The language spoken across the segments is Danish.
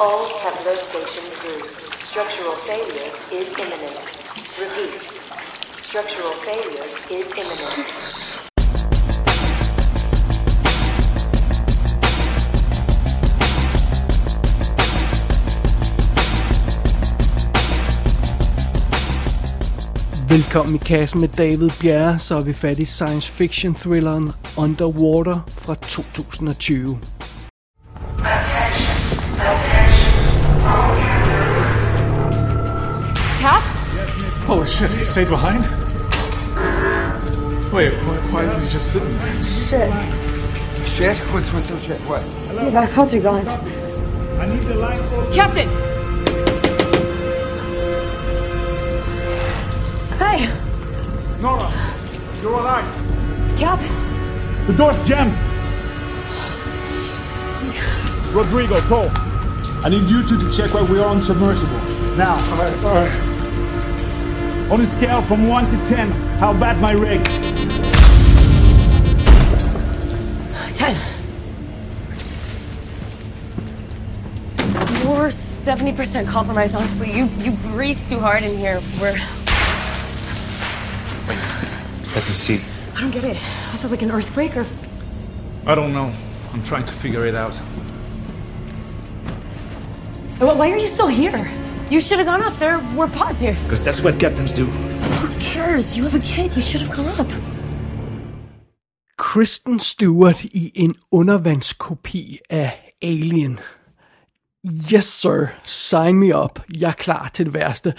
all Kepler Station crew, structural failure is imminent. Repeat. Structural failure is imminent. Velkommen i kassen med David Bjerre, så er vi fat i science fiction thrilleren Underwater fra 2020. Cap? Holy shit, he stayed behind? Wait, why, why is he just sitting there? Shit. Shit? What's what's so shit? What? Yeah, that codes are gone. Captain! Nora, you're alive. Cap? The door's jammed. Rodrigo, Cole. I need you two to check why we are unsubmersible. Now. All right, all right. On a scale from 1 to 10, how bad's my rig? Ten. We're 70% compromised, honestly. You you breathe too hard in here. We're Let me see. I don't get it. Was it like an earthquake or I don't know. I'm trying to figure it out. Well, why are you still here? You should have gone up. There were pods here. Because that's what captains do. Who cares? You have a kid. You should have gone up. Kristen Stewart i en undervandskopi af Alien. Yes sir, sign me up. Jeg er klar til det værste.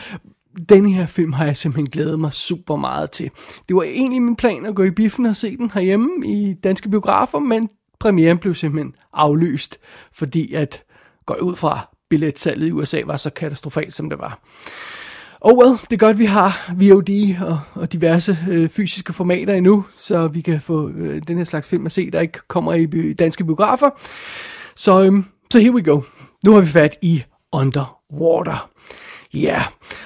Den her film har jeg simpelthen glædet mig super meget til. Det var egentlig min plan at gå i biffen og se den herhjemme i danske biografer, men premieren blev simpelthen aflyst, fordi at går ud fra billetsalget i USA var så katastrofalt, som det var. Oh well, det er godt, vi har VOD og, og diverse øh, fysiske formater endnu, så vi kan få øh, den her slags film at se, der ikke kommer i bi- danske biografer. Så, øhm, så here we go. Nu har vi fat i Underwater. Ja,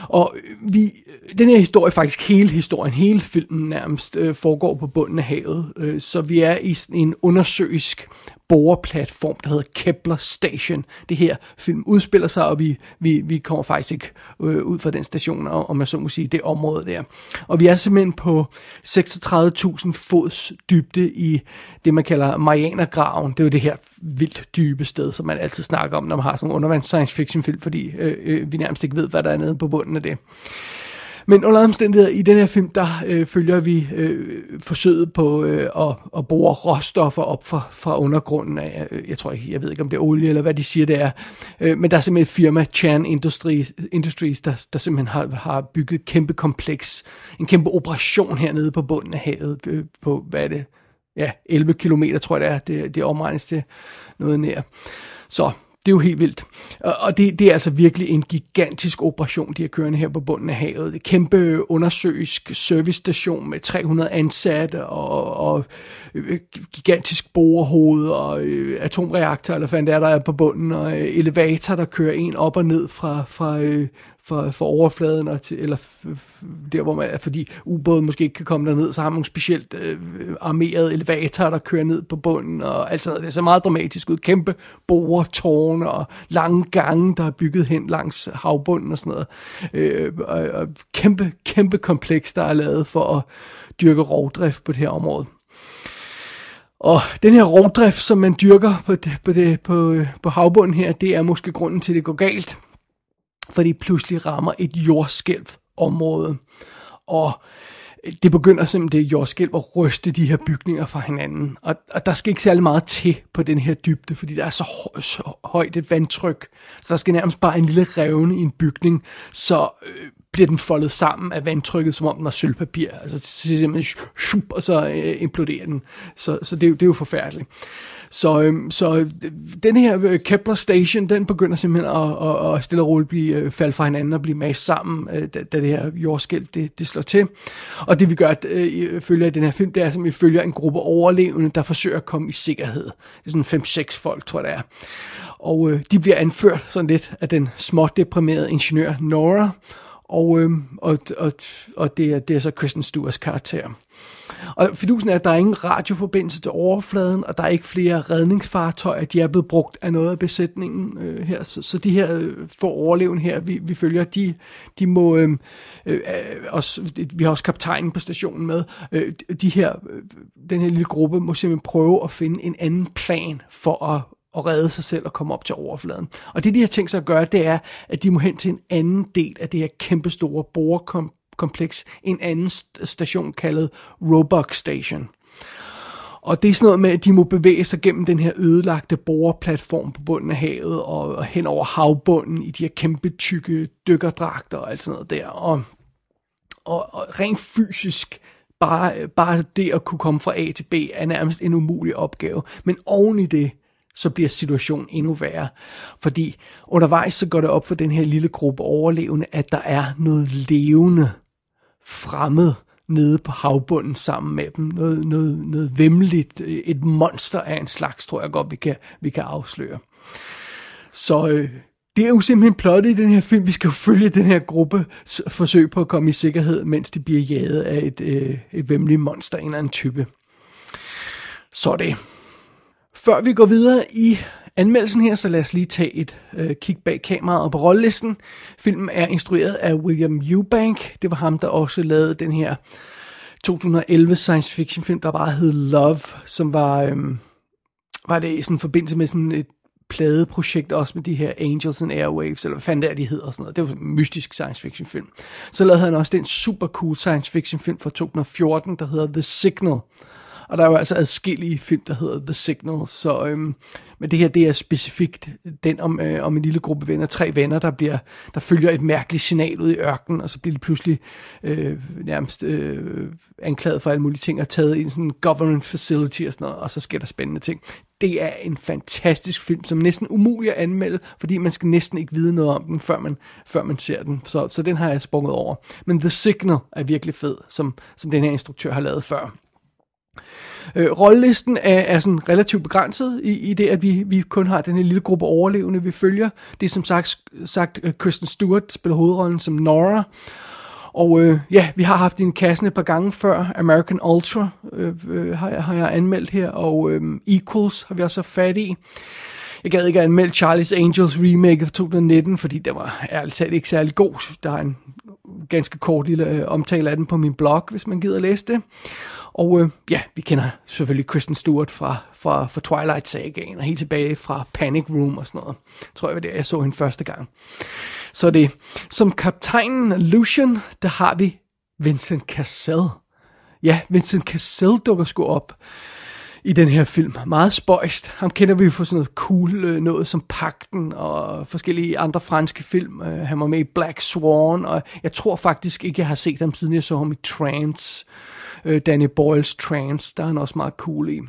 og øh, vi, øh, den her historie, faktisk hele historien, hele filmen nærmest, øh, foregår på bunden af havet. Øh, så vi er i sådan en undersøisk boreplatform, der hedder Kepler Station. Det her film udspiller sig, og vi, vi, vi kommer faktisk ikke øh, ud fra den station, og, om man så må sige, det område der. Og vi er simpelthen på 36.000 fods dybde i det, man kalder Marianergraven. Det er jo det her vildt dybe sted, som man altid snakker om, når man har sådan en undervands science fiction film, fordi øh, øh, vi nærmest ikke ved, hvad der er nede på bunden af det. Men under omstændigheder i den her film, der øh, følger vi øh, forsøget på øh, at, at bore råstoffer op fra, fra undergrunden af, øh, jeg tror ikke, jeg ved ikke om det er olie eller hvad de siger det er, øh, men der er simpelthen et firma, Chan Industries, Industries der, der simpelthen har, har bygget et kæmpe kompleks, en kæmpe operation hernede på bunden af havet, øh, på hvad er det, ja, 11 kilometer tror jeg det er, det, det omregnes til noget nær. Så det er jo helt vildt. Og og det, det er altså virkelig en gigantisk operation, de har kørende her på bunden af havet. Det er kæmpe undersøisk servicestation med 300 ansatte og, og øh, gigantisk borehoved og øh, atomreaktor, eller hvad det er, der er på bunden, og øh, elevator, der kører en op og ned fra, fra, øh, for, for overfladen, og til, eller f- f- der hvor man, fordi ubåden måske ikke kan komme derned, så har man nogle specielt øh, armerede elevatorer, der kører ned på bunden, og alt sådan noget. Det ser meget dramatisk ud. Kæmpe boretårne og lange gange, der er bygget hen langs havbunden og sådan noget. Øh, og, og kæmpe, kæmpe kompleks, der er lavet for at dyrke rovdrift på det her område. Og den her rovdrift, som man dyrker på, det, på, det, på, øh, på havbunden her, det er måske grunden til, at det går galt fordi pludselig rammer et jordskælv område. Og det begynder simpelthen det jordskælv at ryste de her bygninger fra hinanden. Og, og der skal ikke særlig meget til på den her dybde, fordi der er så, hø- så højt et vandtryk. Så der skal nærmest bare en lille revne i en bygning, så øh, bliver den foldet sammen af vandtrykket, som om den var sølvpapir. Altså simpelthen, shup, og så øh, imploderer den. Så, så det, er jo- det er jo forfærdeligt. Så, øhm, så øh, den her øh, Kepler Station, den begynder simpelthen at, at, at stille og roligt blive, øh, falde fra hinanden og blive mast sammen, øh, da, da det her jordskælv det, det slår til. Og det vi gør, øh, følger i den her film, det er, at vi følger en gruppe overlevende, der forsøger at komme i sikkerhed. Det er sådan 5-6 folk, tror jeg det er. Og øh, de bliver anført sådan lidt af den småt deprimerede ingeniør Nora, og, øh, og, og, og det, er, det er så Kristen Stewarts karakter. Og fidusen er, at der er ingen radioforbindelse til overfladen, og der er ikke flere redningsfartøjer. De er blevet brugt af noget af besætningen øh, her. Så, så de her øh, for overleven her, vi, vi følger, de, de må... Øh, øh, også, vi har også kaptajnen på stationen med. Øh, de her, øh, den her lille gruppe må simpelthen prøve at finde en anden plan for at at redde sig selv og komme op til overfladen. Og det, de har tænkt sig at gøre, det er, at de må hen til en anden del af det her kæmpestore borekompleks, kompleks en anden station kaldet Roebuck Station. Og det er sådan noget med, at de må bevæge sig gennem den her ødelagte boreplatform på bunden af havet og, og hen over havbunden i de her kæmpe tykke dykkerdragter og alt sådan noget der. Og, og, og rent fysisk, bare, bare det at kunne komme fra A til B er nærmest en umulig opgave. Men oven i det, så bliver situationen endnu værre. Fordi undervejs så går det op for den her lille gruppe overlevende, at der er noget levende fremmed nede på havbunden sammen med dem. Noget, noget, noget vemmeligt, et monster af en slags, tror jeg godt, vi kan, vi kan afsløre. Så øh, det er jo simpelthen plottet i den her film. Vi skal jo følge den her gruppe forsøg på at komme i sikkerhed, mens de bliver jaget af et, øh, et vemmeligt monster, en eller anden type. Så det. Før vi går videre i anmeldelsen her, så lad os lige tage et øh, kig bag kameraet og på rollelisten. Filmen er instrueret af William Eubank. Det var ham, der også lavede den her 2011 science fiction film, der bare hed Love, som var, øhm, var det i sådan forbindelse med sådan et pladeprojekt også med de her Angels and Airwaves, eller hvad fanden det er, de hedder og sådan noget. Det var en mystisk science fiction film. Så lavede han også den super cool science fiction film fra 2014, der hedder The Signal. Og der er jo altså adskillige film, der hedder The Signal, så øhm, men det her, det er specifikt den om, øh, om en lille gruppe venner, tre venner, der bliver, der følger et mærkeligt signal ud i ørkenen, og så bliver de pludselig øh, nærmest øh, anklaget for alle mulige ting, og taget i en sådan government facility og sådan noget, og så sker der spændende ting. Det er en fantastisk film, som næsten umulig at anmelde, fordi man skal næsten ikke vide noget om den, før man, før man ser den. Så, så den har jeg sprunget over. Men The Signal er virkelig fed, som, som den her instruktør har lavet før. Øh, rollelisten er, er sådan relativt begrænset i, i det, at vi, vi kun har den her lille gruppe overlevende, vi følger. Det er som sagt, sagt øh, Kristen Stewart spiller hovedrollen som Nora. Og øh, ja, vi har haft en kassen et par gange før. American Ultra øh, øh, har, jeg, har jeg anmeldt her, og øh, Equals har vi også haft fat i. Jeg gad ikke at anmelde Charlie's Angels remake fra 2019, fordi det var ærligt talt ikke særlig god. Der er en ganske kort lille øh, omtale af den på min blog, hvis man gider læse det. Og øh, ja, vi kender selvfølgelig Kristen Stewart fra, fra, fra Twilight Sagaen, og helt tilbage fra Panic Room og sådan noget. Tror jeg var der, jeg så hende første gang. Så det som kaptajnen Lucian, der har vi Vincent Cassel. Ja, Vincent Cassel dukker sgu op i den her film. Meget spøjst. Ham kender vi jo for sådan noget cool øh, noget som Pakten og forskellige andre franske film. Øh, han var med i Black Swan, og jeg tror faktisk ikke, jeg har set ham siden jeg så ham i Trance. Øh, Øh, Danny Boyles Trance, der er han også meget cool i.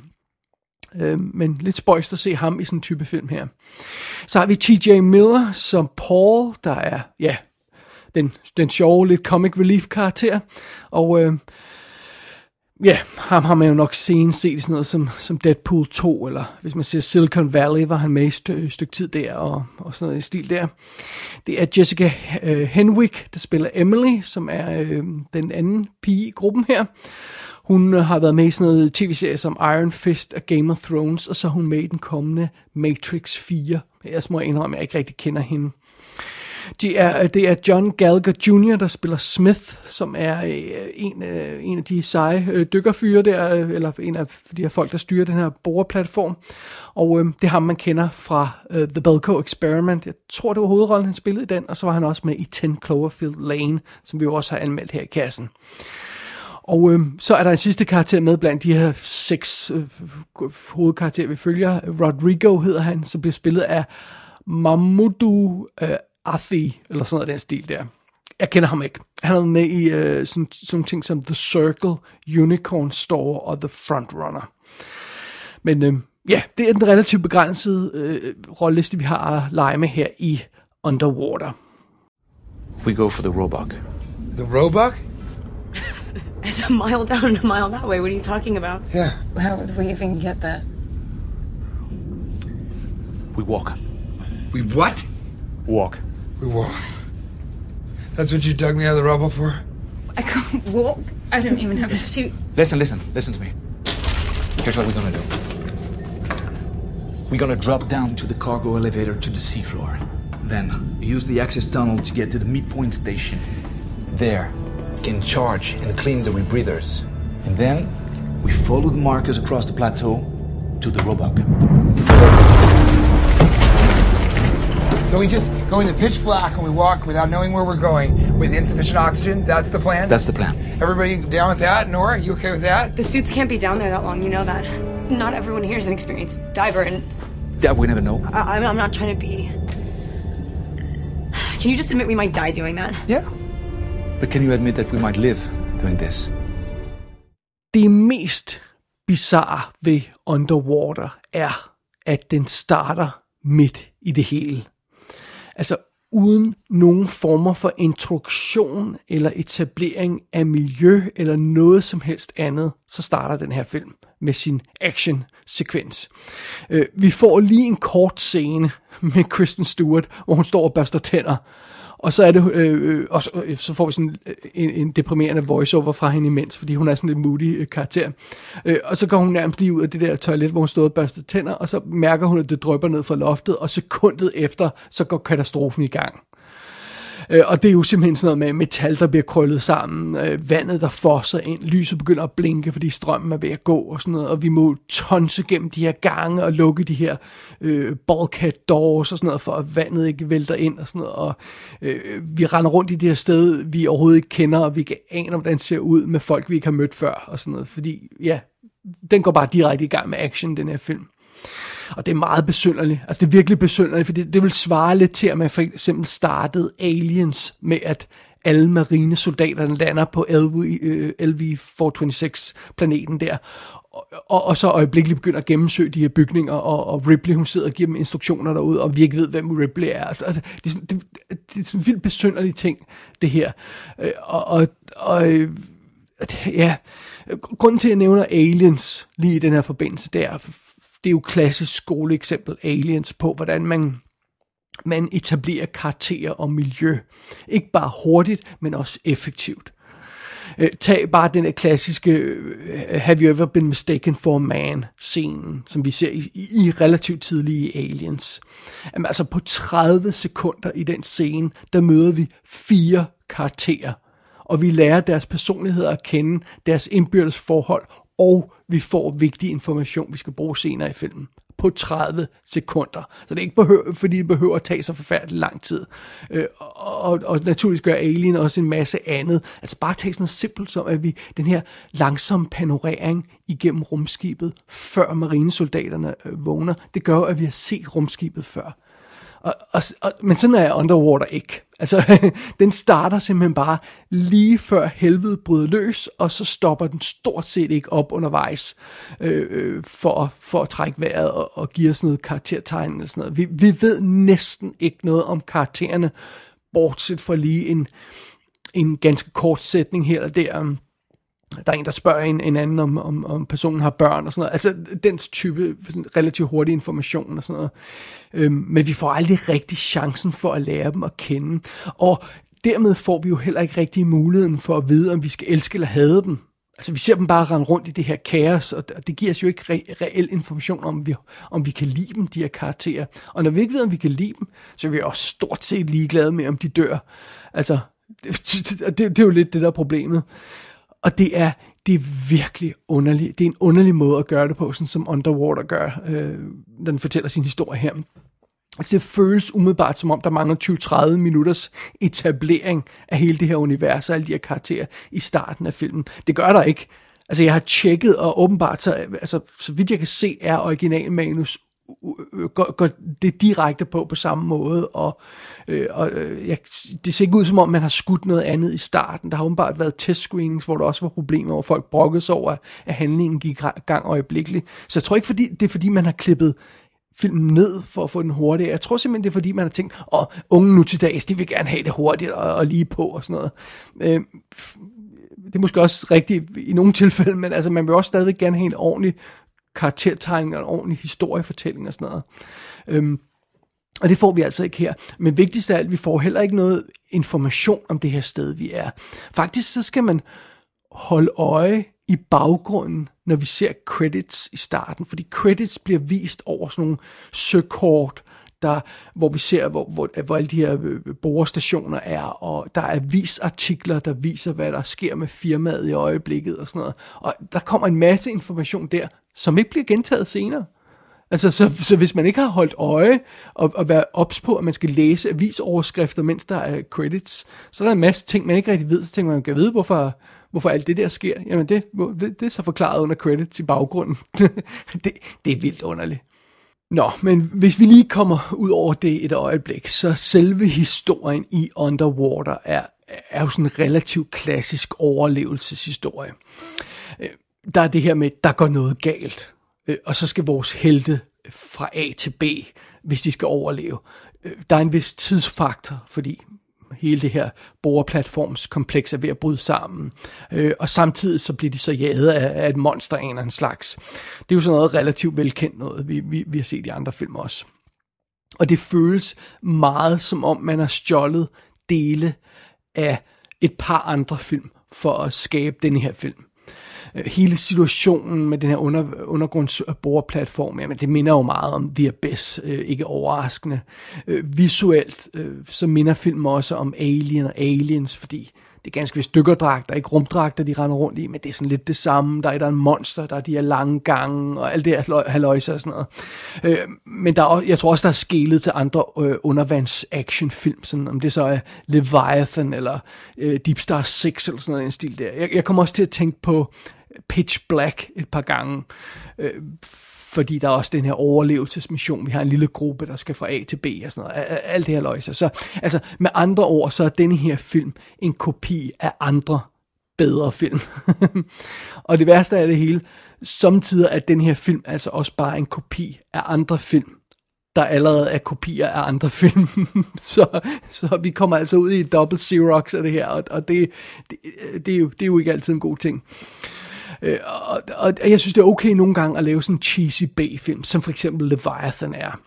Øh, men lidt spøjst at se ham i sådan en type film her. Så har vi T.J. Miller som Paul, der er, ja, den, den sjove, lidt comic relief karakter. Og øh, ja, ham har man jo nok senest set i sådan noget som, som Deadpool 2, eller hvis man ser Silicon Valley, var han med i et stø, stykke tid der, og, og sådan noget i stil der. Det er Jessica øh, Henwick, der spiller Emily, som er øh, den anden pige i gruppen her. Hun øh, har været med i sådan noget tv-serie som Iron Fist og Game of Thrones, og så er hun med i den kommende Matrix 4. Jeg må indrømme, at jeg ikke rigtig kender hende. Det er, øh, det er John Gallagher Jr., der spiller Smith, som er øh, en, øh, en af de seje dykkerfyre der, eller en af de her folk, der styrer den her boreplatform. Og øh, det er ham, man kender fra øh, The Belko Experiment. Jeg tror, det var hovedrollen, han spillede i den, og så var han også med i 10 Cloverfield Lane, som vi jo også har anmeldt her i kassen. Og øh, så er der en sidste karakter med blandt de her seks øh, hovedkarakterer, vi følger. Rodrigo hedder han, som bliver spillet af Mamoudou øh, Athi, eller sådan noget af den stil der. Jeg kender ham ikke. Han er med i øh, sådan, sådan ting som The Circle, Unicorn Store og The Frontrunner. Men øh, ja, det er den relativt begrænsede øh, rolleliste, vi har at lege med her i Underwater. We go for the Roebuck. The Roebuck? It's a mile down and a mile that way. What are you talking about? Yeah. How would we even get that? We walk. We what? Walk. We walk. That's what you dug me out of the rubble for? I can't walk. I don't even have a suit. Listen, listen, listen to me. Here's what we're gonna do. We're gonna drop down to the cargo elevator to the seafloor. Then use the access tunnel to get to the midpoint station. There, we can charge and clean the rebreathers. And then we follow the markers across the plateau to the Roebuck. So we just go in the pitch black and we walk without knowing where we're going with insufficient oxygen? That's the plan? That's the plan. Everybody down with that? Nora, you okay with that? The suits can't be down there that long. You know that. Not everyone here is an experienced diver, and That we never know. I- I'm, I'm not trying to be. Can you just admit we might die doing that? Yeah. But can you admit that we might live doing this? Det mest bizarre ved Underwater er, at den starter midt i det hele. Altså uden nogen former for introduktion eller etablering af miljø eller noget som helst andet, så starter den her film med sin action-sekvens. Øh, vi får lige en kort scene med Kristen Stewart, hvor hun står og børster tænder. Og så er det, øh, øh, og så, øh, så får vi sådan øh, en, en deprimerende voiceover fra hende imens, fordi hun er sådan en moody øh, karakter. Øh, og så går hun nærmest lige ud af det der toilet, hvor hun stod og børstede tænder, og så mærker hun, at det drypper ned fra loftet, og sekundet efter, så går katastrofen i gang. Øh, og det er jo simpelthen sådan noget med metal, der bliver krøllet sammen, øh, vandet, der fosser ind, lyset begynder at blinke, fordi strømmen er ved at gå og sådan noget, og vi må tonse gennem de her gange og lukke de her øh, bulkhead doors og sådan noget, for at vandet ikke vælter ind og sådan noget, og øh, vi render rundt i det her sted, vi overhovedet ikke kender, og vi ikke aner, hvordan det ser ud med folk, vi ikke har mødt før og sådan noget, fordi ja, den går bare direkte i gang med action, den her film. Og det er meget besynderligt. Altså det er virkelig besynderligt, for det, det vil svare lidt til, at man for eksempel startede Aliens med, at alle marinesoldaterne lander på LV, øh, LV-426-planeten der, og, og, og så øjeblikkeligt begynder at gennemsøge de her bygninger, og, og Ripley hun sidder og giver dem instruktioner derude, og vi ikke ved, hvem Ripley er. Altså, altså det, er sådan, det, det er sådan en vildt besynderlig ting, det her. Øh, Og, og, og øh, ja, grunden til, at jeg nævner Aliens lige i den her forbindelse, det er, det er jo klassisk skoleeksempel Aliens på, hvordan man man etablerer karakterer og miljø. Ikke bare hurtigt, men også effektivt. Øh, tag bare den der klassiske øh, Have you ever been mistaken for a man scenen, som vi ser i, i, i relativt tidlige Aliens. Jamen, altså på 30 sekunder i den scene, der møder vi fire karakterer, og vi lærer deres personligheder at kende, deres indbyrdes forhold, og vi får vigtig information, vi skal bruge senere i filmen på 30 sekunder. Så det er ikke behøver, fordi det behøver at tage så forfærdeligt lang tid. Øh, og, og naturligvis gør Alien også en masse andet. Altså bare tage sådan noget simpelt som, at vi den her langsomme panorering igennem rumskibet, før marinesoldaterne øh, vågner, det gør at vi har set rumskibet før. Og, og, og, men sådan er Underwater ikke. Altså, den starter simpelthen bare lige før helvede bryder løs, og så stopper den stort set ikke op undervejs øh, øh, for, for at trække vejret og, og give os noget karaktertegn eller sådan noget. Vi, vi ved næsten ikke noget om karaktererne, bortset fra lige en, en ganske kort sætning her og der. Der er en, der spørger en, en anden, om, om, om personen har børn og sådan noget. Altså, den type sådan relativt hurtig information og sådan noget. Øhm, men vi får aldrig rigtig chancen for at lære dem at kende. Og dermed får vi jo heller ikke rigtig muligheden for at vide, om vi skal elske eller hade dem. Altså, vi ser dem bare rende rundt i det her kaos, og det giver os jo ikke re- reel information om, vi, om vi kan lide dem, de her karakterer. Og når vi ikke ved, om vi kan lide dem, så er vi også stort set ligeglade med, om de dør. Altså, det, det, det er jo lidt det, der er problemet. Og det er, det er virkelig underligt. Det er en underlig måde at gøre det på, sådan som Underwater gør, øh, når den fortæller sin historie her. Det føles umiddelbart som om, der mangler 20-30 minutters etablering af hele det her univers og alle de her karakterer i starten af filmen. Det gør der ikke. Altså, jeg har tjekket, og åbenbart, så, altså, så vidt jeg kan se, er originalmanus går, går det direkte på på samme måde, og, øh, og øh, jeg, det ser ikke ud som om, man har skudt noget andet i starten. Der har åbenbart været testscreenings, hvor der også var problemer, hvor folk brokkede sig over, at handlingen gik gang øjeblikkeligt. Så jeg tror ikke, fordi, det er fordi, man har klippet filmen ned for at få den hurtigere. Jeg tror simpelthen, det er fordi, man har tænkt, åh, unge nu til dags, de vil gerne have det hurtigt og, og lige på og sådan noget. Øh, det er måske også rigtigt i nogle tilfælde, men altså, man vil også stadig gerne have en ordentlig karaktertegning og en ordentlig historiefortælling og sådan noget. Øhm, og det får vi altså ikke her. Men vigtigst af alt, vi får heller ikke noget information om det her sted, vi er. Faktisk så skal man holde øje i baggrunden, når vi ser credits i starten, fordi credits bliver vist over sådan nogle søkort, der, hvor vi ser, hvor, hvor, hvor alle de her øh, borestationer er, og der er avisartikler, der viser, hvad der sker med firmaet i øjeblikket og sådan noget. Og der kommer en masse information der, som ikke bliver gentaget senere. Altså, så, så hvis man ikke har holdt øje og, og været ops på, at man skal læse avisoverskrifter, mens der er credits, så er der en masse ting, man ikke rigtig ved. Så tænker man, kan vide, hvorfor, hvorfor alt det der sker. Jamen, det, det, det er så forklaret under credits i baggrunden. det, det er vildt underligt. Nå, men hvis vi lige kommer ud over det et øjeblik, så selve historien i Underwater er, er jo sådan en relativt klassisk overlevelseshistorie. Øh, der er det her med, der går noget galt, øh, og så skal vores helte fra A til B, hvis de skal overleve. Øh, der er en vis tidsfaktor, fordi hele det her borgerplatformskompleks er ved at bryde sammen. Øh, og samtidig så bliver de så jaget af, af et monster af en eller anden slags. Det er jo sådan noget relativt velkendt noget, vi, vi, vi har set i andre film også. Og det føles meget som om, man har stjålet dele af et par andre film for at skabe den her film. Øh, hele situationen med den her under, undergrundsboreplatform, jamen det minder jo meget om The Abyss, øh, ikke overraskende. Øh, visuelt, øh, så minder filmen også om Alien og Aliens, fordi det er ganske vist dykkerdragter, ikke rumdragter, de render rundt i, men det er sådan lidt det samme. Der er der en monster, der er de her lange gange, og alt det her haløjse og sådan noget. Øh, men der er, også- jeg tror også, der er skælet til andre øh, undervands actionfilm, sådan om det så er Leviathan eller øh, Deep Star 6 eller sådan noget en stil der. Jeg, jeg kommer også til at tænke på Pitch Black et par gange, øh, fordi der er også den her overlevelsesmission. Vi har en lille gruppe, der skal fra A til B og sådan noget. Alt det her løjse. Så altså, med andre ord, så er denne her film en kopi af andre bedre film. og det værste af det hele, samtidig er den her film altså også bare en kopi af andre film, der allerede er kopier af andre film. så, så vi kommer altså ud i et dobbelt Xerox af det her, og, og det, det, det, er jo, det er jo ikke altid en god ting. Øh, og, og jeg synes, det er okay nogle gange at lave sådan en cheesy B-film, som for eksempel Leviathan er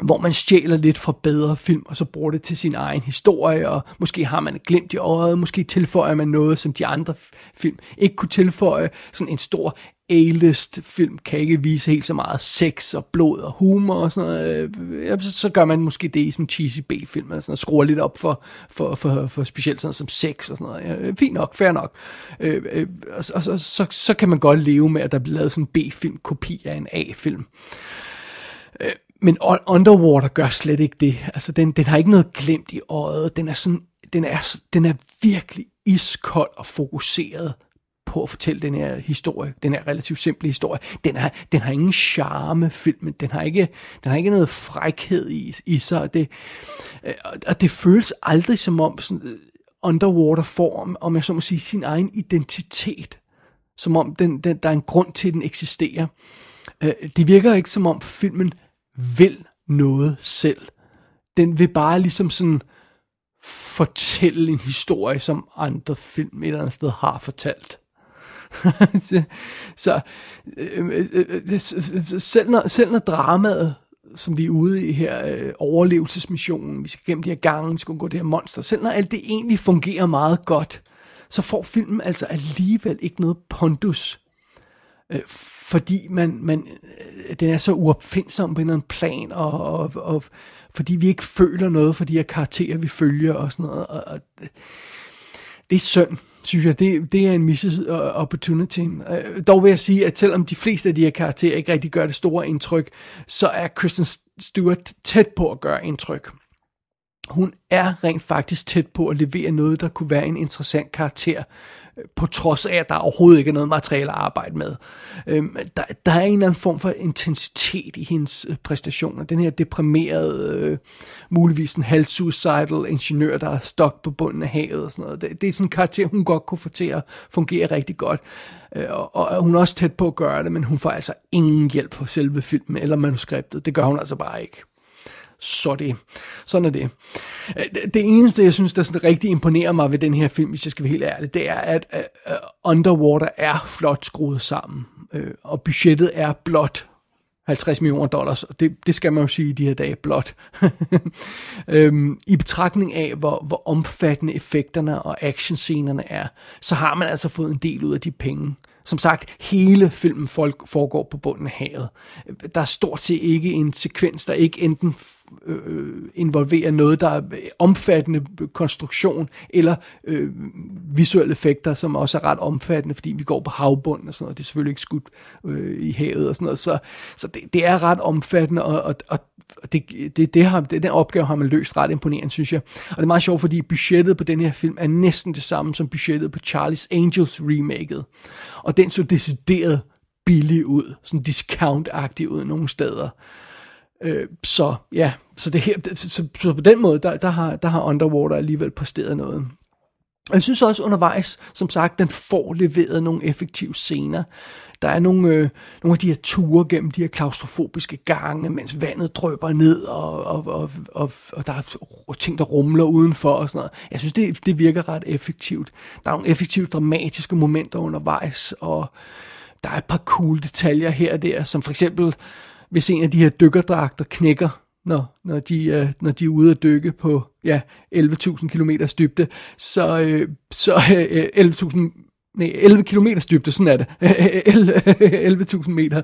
hvor man stjæler lidt fra bedre film, og så bruger det til sin egen historie, og måske har man et glimt i øjet, måske tilføjer man noget, som de andre film ikke kunne tilføje. Sådan en stor A-list film kan ikke vise helt så meget sex og blod og humor og sådan noget. Øh, ja, Så, så gør man måske det i sådan en cheesy B-film, og sådan, og skruer lidt op for, for, for, for specielt sådan som sex og sådan noget. Ja, fint nok, fair nok. Øh, øh, og så, så, så, så kan man godt leve med, at der bliver lavet sådan en B-film-kopi af en A-film. Øh, men Underwater gør slet ikke det. Altså, den, den har ikke noget glemt i øjet. Den er, sådan, den, er, den er virkelig iskold og fokuseret på at fortælle den her historie, den her relativt simple historie. Den har, den har ingen charme, filmen. Den har ikke, den har ikke noget frækhed i, i sig. Og det, øh, og det føles aldrig som om sådan, øh, Underwater form, om, jeg så må sige, sin egen identitet. Som om den, den, der er en grund til, at den eksisterer. Øh, det virker ikke som om filmen vil noget selv. Den vil bare ligesom sådan fortælle en historie, som andre film et eller andet sted har fortalt. så øh øh, øh, øh, øh, selv, når, selv når dramaet, som vi er ude i her, øh, overlevelsesmissionen, vi skal gennem de her gange, vi skal gå det her monster, selv når alt det egentlig fungerer meget godt, så får filmen altså alligevel ikke noget pondus øh, fordi man, man, øh, den er så uopfindsom på en eller anden plan, og, og, og fordi vi ikke føler noget for de her karakterer, vi følger og sådan noget. Og, og det, er synd, synes jeg. Det, det er en missed øh, opportunity. Øh, dog vil jeg sige, at selvom de fleste af de her karakterer ikke rigtig gør det store indtryk, så er Kristen Stewart tæt på at gøre indtryk. hun er rent faktisk tæt på at levere noget, der kunne være en interessant karakter, på trods af, at der overhovedet ikke er noget materiale at arbejde med. Øhm, der, der er en eller anden form for intensitet i hendes øh, præstationer. Den her deprimerede, øh, muligvis en halvsuicidal ingeniør, der er stok på bunden af havet og sådan noget. Det, det er sådan en karakter, hun godt kunne få til at fungere rigtig godt. Øh, og, og hun er også tæt på at gøre det, men hun får altså ingen hjælp fra selve filmen eller manuskriptet. Det gør hun altså bare ikke så det. Sådan er øh, det. Det eneste, jeg synes, der sådan rigtig imponerer mig ved den her film, hvis jeg skal være helt ærlig, det er, at uh, Underwater er flot skruet sammen. Øh, og budgettet er blot 50 millioner dollars, og det, det skal man jo sige i de her dage blot. øhm, I betragtning af, hvor, hvor omfattende effekterne og actionscenerne er, så har man altså fået en del ud af de penge. Som sagt, hele filmen folk foregår på bunden af havet. Der er stort set ikke en sekvens, der ikke enten øh, involverer noget, der er omfattende konstruktion, eller øh, visuelle effekter, som også er ret omfattende, fordi vi går på havbunden og sådan noget. Det er selvfølgelig ikke skudt øh, i havet og sådan noget. Så, så det, det er ret omfattende, og, og, og det, det, det har, det, den opgave har man løst ret imponerende, synes jeg. Og det er meget sjovt, fordi budgettet på den her film er næsten det samme som budgettet på Charlie's Angels remaket. Og den så decideret billig ud, sådan discount-agtig ud nogle steder. Øh, så ja, så, det her, så, så på den måde, der, der, har, der har Underwater alligevel præsteret noget. Og jeg synes også undervejs, som sagt, den får leveret nogle effektive scener. Der er nogle, øh, nogle af de her ture gennem de her klaustrofobiske gange, mens vandet drøber ned, og, og, og, og, og der er ting, der rumler udenfor og sådan noget. Jeg synes, det, det virker ret effektivt. Der er nogle effektive dramatiske momenter undervejs, og der er et par cool detaljer her og der, som for eksempel, hvis en af de her dykkerdragter knækker, når, når, de, øh, når de er ude at dykke på ja, 11.000 km dybde, så, øh, så øh, øh 11.000 nej, 11 km dybde, sådan er det, 11.000 meter,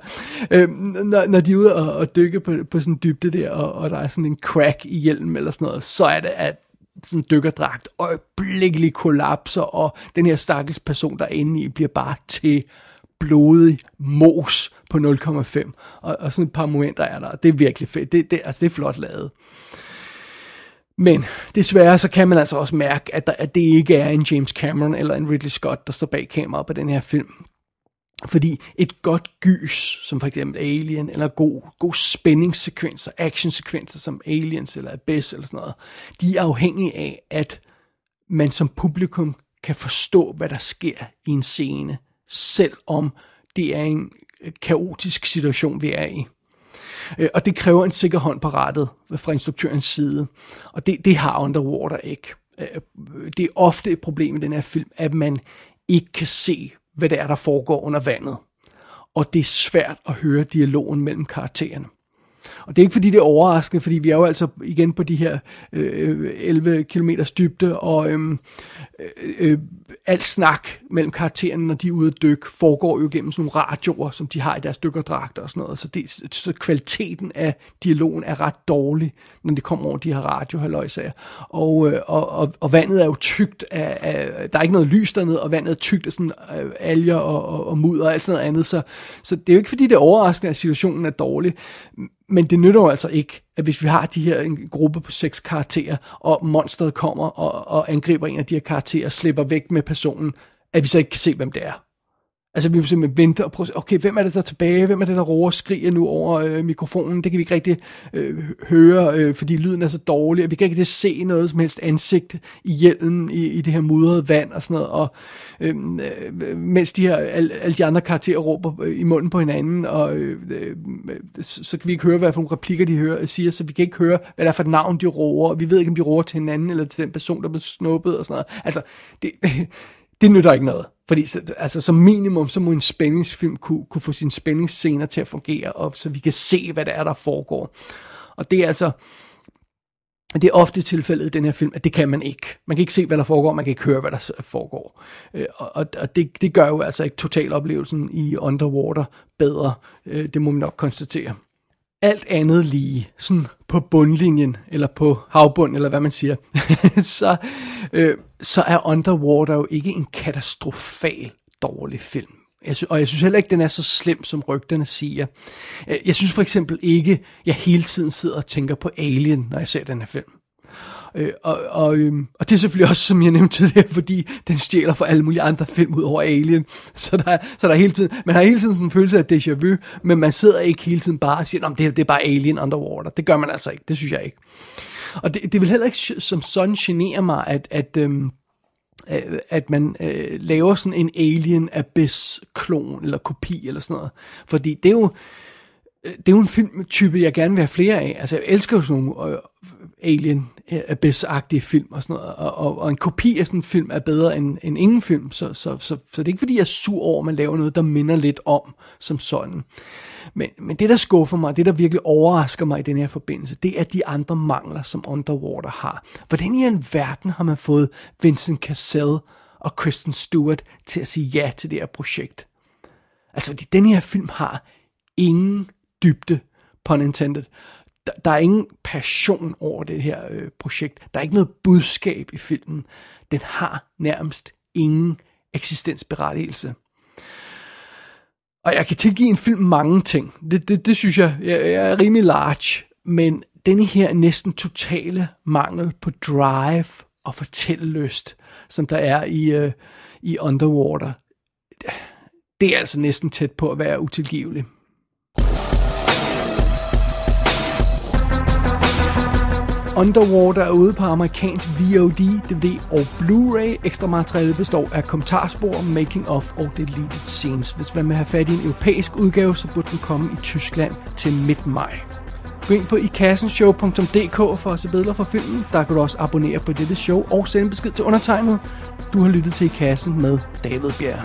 øh, når, når de er ude og, og dykke på, på sådan en dybde der, og, og der er sådan en crack i hjelmen eller sådan noget, så er det, at sådan dykkerdragt øjeblikkeligt kollapser, og den her stakkels person, der er inde i, bliver bare til blodig mos på 0,5. Og, og sådan et par momenter er der, og det er virkelig fedt. Det, det, altså, det er flot lavet. Men desværre så kan man altså også mærke, at, der, at det ikke er en James Cameron eller en Ridley Scott, der står bag kameraet på den her film. Fordi et godt gys, som for eksempel Alien, eller god, god spændingssekvenser, actionsekvenser som Aliens eller Abyss eller sådan noget, de er afhængige af, at man som publikum kan forstå, hvad der sker i en scene, selvom det er en Øh, kaotisk situation, vi er i. Øh, og det kræver en sikker hånd på rettet fra instruktørens side. Og det, det har Underwater ikke. Øh, det er ofte et problem i den her film, at man ikke kan se, hvad det er, der foregår under vandet. Og det er svært at høre dialogen mellem karaktererne. Og det er ikke fordi, det er overraskende, fordi vi er jo altså igen på de her øh, 11 km dybde, og øh, øh, øh alt snak mellem karaktererne, når de er ude at dykke, foregår jo gennem sådan nogle radioer, som de har i deres dykkerdragter og sådan noget. Så, det, så kvaliteten af dialogen er ret dårlig, når det kommer over de her radiohaløjsager. Og, øh, og, og, og vandet er jo tykt af, af, der er ikke noget lys dernede, og vandet er tykt af sådan øh, alger og, og, og mudder og alt sådan noget andet. Så, så det er jo ikke fordi, det er overraskende, at situationen er dårlig. Men det nytter jo altså ikke, at hvis vi har de her en gruppe på seks karakterer, og monsteret kommer og, og angriber en af de her karakterer, slipper væk med personen, at vi så ikke kan se, hvem det er. Altså vi må simpelthen vente og prøve, okay, hvem er det der er tilbage? Hvem er det, der roer og skriger nu over øh, mikrofonen? Det kan vi ikke rigtig øh, høre, øh, fordi lyden er så dårlig, og vi kan ikke rigtig se noget som helst ansigt i hjelmen i, i det her mudrede vand og sådan noget. Og øhm, øh, mens de her, alle, alle de andre karakterer råber øh, i munden på hinanden, og øh, øh, så, så kan vi ikke høre, hvad for nogle replikker de hører, øh, siger, så vi kan ikke høre, hvad der er for et navn, de råber, og vi ved ikke, om de råber til hinanden, eller til den person, der blev snuppet og sådan noget. Altså, det, det nytter ikke noget. Fordi altså, som minimum, så må en spændingsfilm kunne, kunne få sine spændingsscener til at fungere, og så vi kan se, hvad det er, der foregår. Og det er altså, det er ofte tilfældet i den her film, at det kan man ikke. Man kan ikke se, hvad der foregår, man kan ikke høre, hvad der foregår. Øh, og, og det, det gør jo altså ikke totaloplevelsen i Underwater bedre. Øh, det må man nok konstatere alt andet lige, sådan på bundlinjen, eller på havbund, eller hvad man siger, så, øh, så er Underwater jo ikke en katastrofal dårlig film. Jeg og jeg synes heller ikke, den er så slem, som rygterne siger. Øh, jeg synes for eksempel ikke, jeg hele tiden sidder og tænker på Alien, når jeg ser den her film. Øh, og, og, øh, og det er selvfølgelig også, som jeg nævnte tidligere, fordi den stjæler for alle mulige andre film ud over Alien. Så der, så der hele tiden, man har hele tiden sådan en følelse af déjà vu, men man sidder ikke hele tiden bare og siger, det, det er bare Alien Underwater. Det gør man altså ikke, det synes jeg ikke. Og det, det vil heller ikke som sådan genere mig, at, at, øhm, at man øh, laver sådan en Alien Abyss-klon eller kopi eller sådan noget. Fordi det er jo, Øh, det er jo en filmtype, jeg gerne vil have flere af. Altså, jeg elsker jo sådan nogle øh, Alien øh, Abyss-agtige film og sådan noget, og, og, og en kopi af sådan en film er bedre end, end ingen film, så, så, så, så det er ikke fordi, jeg er sur over, at man laver noget, der minder lidt om som sådan. Men, men det, der skuffer mig, det, der virkelig overrasker mig i den her forbindelse, det er de andre mangler, som Underwater har. Hvordan i en verden har man fået Vincent Cassell og Kristen Stewart til at sige ja til det her projekt? Altså, fordi den her film har ingen dybde, pun intended. Der, der er ingen passion over det her øh, projekt. Der er ikke noget budskab i filmen. Den har nærmest ingen eksistensberettigelse. Og jeg kan tilgive en film mange ting. Det, det, det synes jeg, jeg, jeg er rimelig large. Men denne her næsten totale mangel på drive og fortællelyst, som der er i, øh, i Underwater, det er altså næsten tæt på at være utilgiveligt. Underwater er ude på amerikansk VOD, DVD og Blu-ray. Ekstra materiale består af kommentarspor, making of og deleted scenes. Hvis man vil have fat i en europæisk udgave, så burde den komme i Tyskland til midt maj. Gå ind på ikassenshow.dk for at se billeder fra filmen. Der kan du også abonnere på dette show og sende besked til undertegnet. Du har lyttet til I Kassen med David Bjerg.